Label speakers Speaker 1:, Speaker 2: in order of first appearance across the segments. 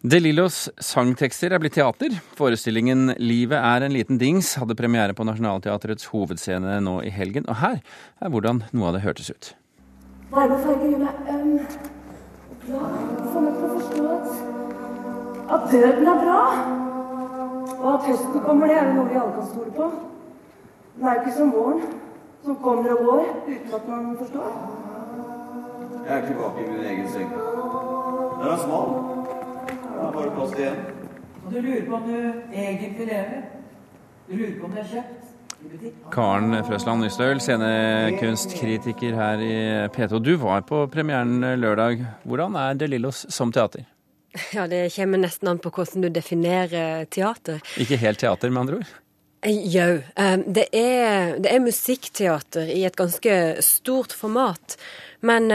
Speaker 1: De Lillos sangtekster er blitt teater. Forestillingen 'Livet er en liten dings' hadde premiere på Nationaltheatrets hovedscene nå i helgen. Og her er hvordan noe av det hørtes ut.
Speaker 2: Varme farger gjør meg øm og glad. Får meg til å forstå at, at døden er bra. Og at høsten kommer, det er jo noe vi alle kan stole på. Den er jo ikke som våren, som kommer og går uten at man forstår.
Speaker 3: Jeg er tilbake i min egen seng. Den er smal. Det er bare plass én.
Speaker 4: Og du lurer på om du egentlig lever? Du lurer på om det er kjøpt?
Speaker 1: Karen Frøsland Nystøl, scenekunstkritiker her i P2. Du var på premieren lørdag. Hvordan er De Lillos som teater?
Speaker 5: Ja, Det kommer nesten an på hvordan du definerer teater.
Speaker 1: Ikke helt teater, med andre ord?
Speaker 5: Jau. Det, er, det er musikkteater i et ganske stort format. Men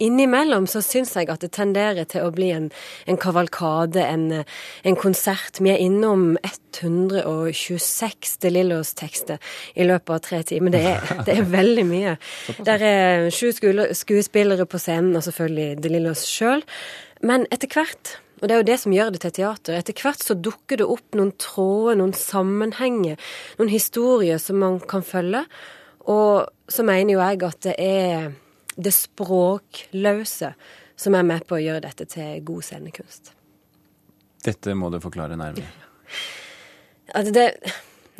Speaker 5: Innimellom så syns jeg at det tenderer til å bli en, en kavalkade, en, en, konsert. Vi er innom 126 De Lillos-tekster i løpet av tre timer. Det er, det er veldig mye. Der er sju skuespillere på scenen, og selvfølgelig De Lillos sjøl. Men etter hvert og det er jo det som gjør det til teater. Etter hvert så dukker det opp noen tråder, noen sammenhenger, noen historier som man kan følge. Og så mener jo jeg at det er det språkløse som er med på å gjøre dette til god scenekunst.
Speaker 1: Dette må du forklare nærmere.
Speaker 5: Altså det,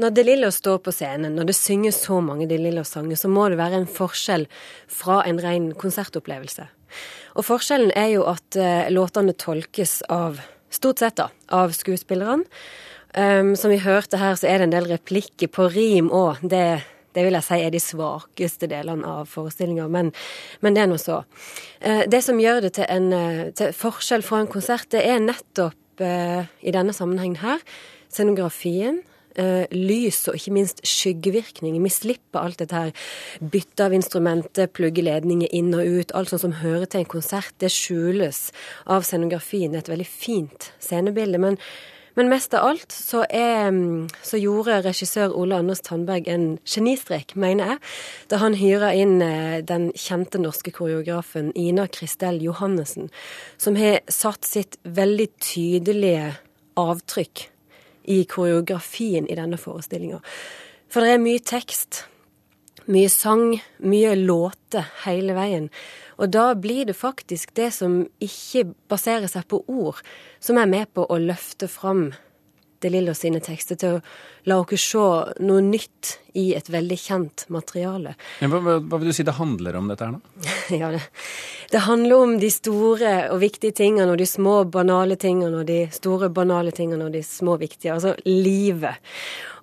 Speaker 5: når De Lillo står på scenen, når det synges så mange De Lillo-sanger, så må det være en forskjell fra en ren konsertopplevelse. Og forskjellen er jo at uh, låtene tolkes av, stort sett da, av skuespillerne. Um, som vi hørte her, så er det en del replikker på rim òg. Det det vil jeg si er de svakeste delene av forestillinga, men, men, det er nå så. Eh, det som gjør det til en eh, til forskjell fra en konsert, det er nettopp eh, i denne sammenhengen her scenografien. lys og ikke minst skyggevirkning. Vi slipper alt dette her. Bytte av instrumenter, plugge ledninger inn og ut. Alt sånt som hører til en konsert. Det skjules av scenografien. Det er et veldig fint scenebilde. men men mest av alt så, er, så gjorde regissør Ole Anders Tandberg en genistrek, mener jeg, da han hyra inn eh, den kjente norske koreografen Ina Kristel Johannessen, som har satt sitt veldig tydelige avtrykk i koreografien i denne forestillinga. For det er mye tekst, mye sang, mye låter hele veien. Og da blir det faktisk det som ikke baserer seg på ord, som er med på å løfte fram De Lillo sine tekster til å la oss se noe nytt i et veldig kjent materiale.
Speaker 1: Hva, hva, hva vil du si det handler om, dette her, nå?
Speaker 5: ja, det, det, handler om de store og viktige tingene og de små, banale tingene og de store, banale tingene og de små, viktige. Altså livet.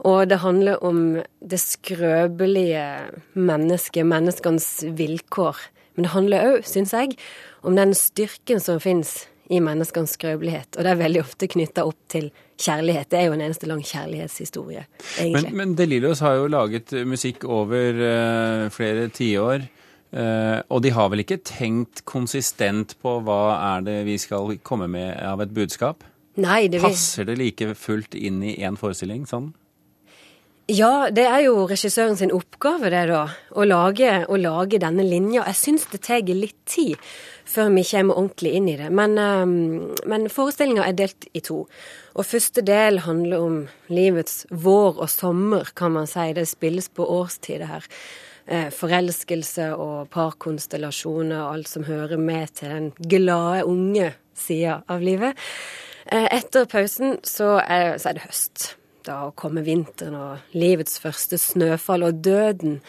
Speaker 5: Og det handler om det skrøpelige mennesket, menneskenes vilkår. Men det handler òg, syns jeg, om den styrken som fins i menneskenes skrøpelighet. Og det er veldig ofte knytta opp til kjærlighet. Det er jo en eneste lang kjærlighetshistorie, egentlig.
Speaker 1: Men, men DeLillos har jo laget musikk over uh, flere tiår. Uh, og de har vel ikke tenkt konsistent på hva er det vi skal komme med av et budskap?
Speaker 5: Nei, det vil...
Speaker 1: Passer det like fullt inn i én forestilling sånn?
Speaker 5: Ja, det er jo regissøren sin oppgave, det, da. Å lage, å lage denne linja. Jeg syns det tar litt tid før vi kommer ordentlig inn i det. Men, um, men forestillinga er delt i to. Og første del handler om livets vår og sommer, kan man si. Det spilles på årstider her. Eh, forelskelse og parkonstellasjoner og alt som hører med til den glade, unge sida av livet. Eh, etter pausen så er, så er det høst da komme vinteren og livets første snøfall, og døden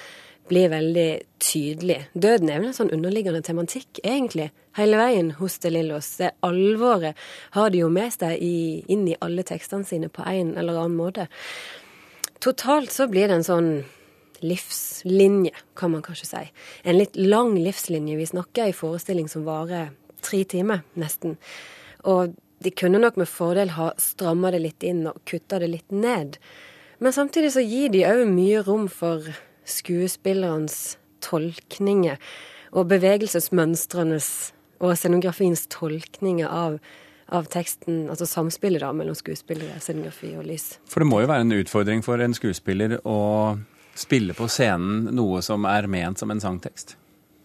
Speaker 5: blir veldig tydelig. Døden er vel en sånn underliggende tematikk, egentlig, hele veien hos De Lillos. Det alvoret har de jo med seg i, inn i alle tekstene sine på en eller annen måte. Totalt så blir det en sånn livslinje, kan man kanskje si. En litt lang livslinje. Vi snakker i forestilling som varer tre timer, nesten. Og de kunne nok med fordel ha stramma det litt inn og kutta det litt ned. Men samtidig så gir de òg mye rom for skuespillerens tolkninger og bevegelsesmønstrenes og scenografiens tolkninger av, av teksten, altså samspillet da mellom skuespillere, scenografi og lys.
Speaker 1: For det må jo være en utfordring for en skuespiller å spille på scenen noe som er ment som en sangtekst?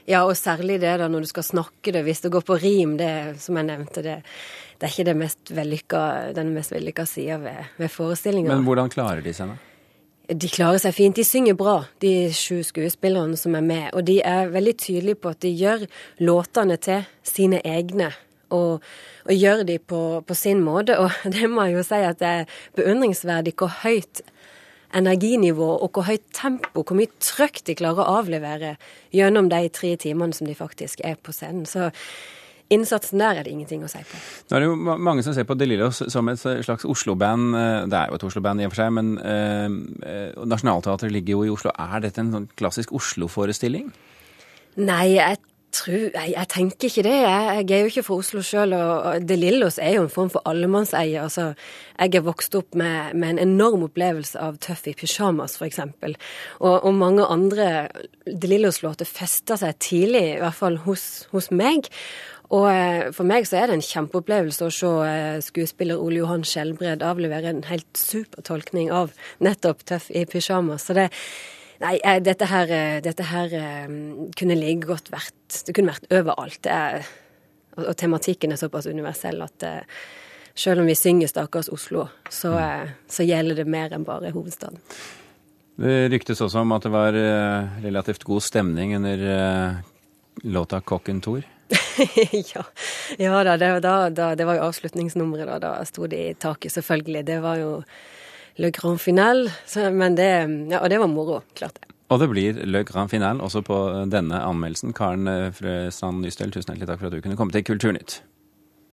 Speaker 5: Ja, og særlig det da når du skal snakke det, hvis det går på rim, det som jeg nevnte, det, det er ikke det mest vellykka, den mest vellykka sida ved, ved forestillinga.
Speaker 1: Men hvordan klarer de seg, da?
Speaker 5: De klarer seg fint. De synger bra, de sju skuespillerne som er med. Og de er veldig tydelige på at de gjør låtene til sine egne. Og, og gjør de på, på, sin måte. Og det må jeg jo si at det er beundringsverdig hvor høyt energinivå og hvor høyt tempo, hvor mye trøkk de klarer å avlevere gjennom de tre timene som de faktisk er på scenen. Så Innsatsen der er det ingenting å si på.
Speaker 1: Nå er det jo mange som ser på De Lillos som et slags Oslo-band. Eh, det er jo et Oslo-band i og for seg, men eh, Nationaltheatret ligger jo i Oslo. Er dette en sånn klassisk Oslo-forestilling?
Speaker 5: Nei, jeg tror jeg, jeg, tenker ikke det. Jeg, jeg er jo ikke fra Oslo sjøl, og De Lillos er jo en form for allemannseie. Altså, jeg er vokst opp med, med, en enorm opplevelse av Tøff i pysjamas, f.eks. Og, og mange andre De Lillos-låter festa seg tidlig, i hvert fall hos, hos meg. Og eh, for meg så er det en kjempeopplevelse å se eh, skuespiller Ole Johan Skjelbred avlevere en helt super tolkning av nettopp Tøff i pysjamas. Så det Nei, eh, dette her, dette her kunne like godt vært Det kunne vært overalt. Det er, og, og, tematikken er såpass universell at selv om vi synger 'Stakkars Oslo', så, så gjelder det mer enn bare hovedstaden.
Speaker 1: Det ryktes også om at det var relativt god stemning under låta 'Kokken Tor'?
Speaker 5: ja. ja da, det, da, da, det var jo avslutningsnummeret, da. Da sto det i taket, selvfølgelig. Det var jo Le Grand Finale. Men det, ja, og det var moro, klart det.
Speaker 1: Og det blir Le Grand Finale også på denne anmeldelsen. Karen Frøsand Nystøl, tusen hjertelig takk for at du kunne komme til Kulturnytt.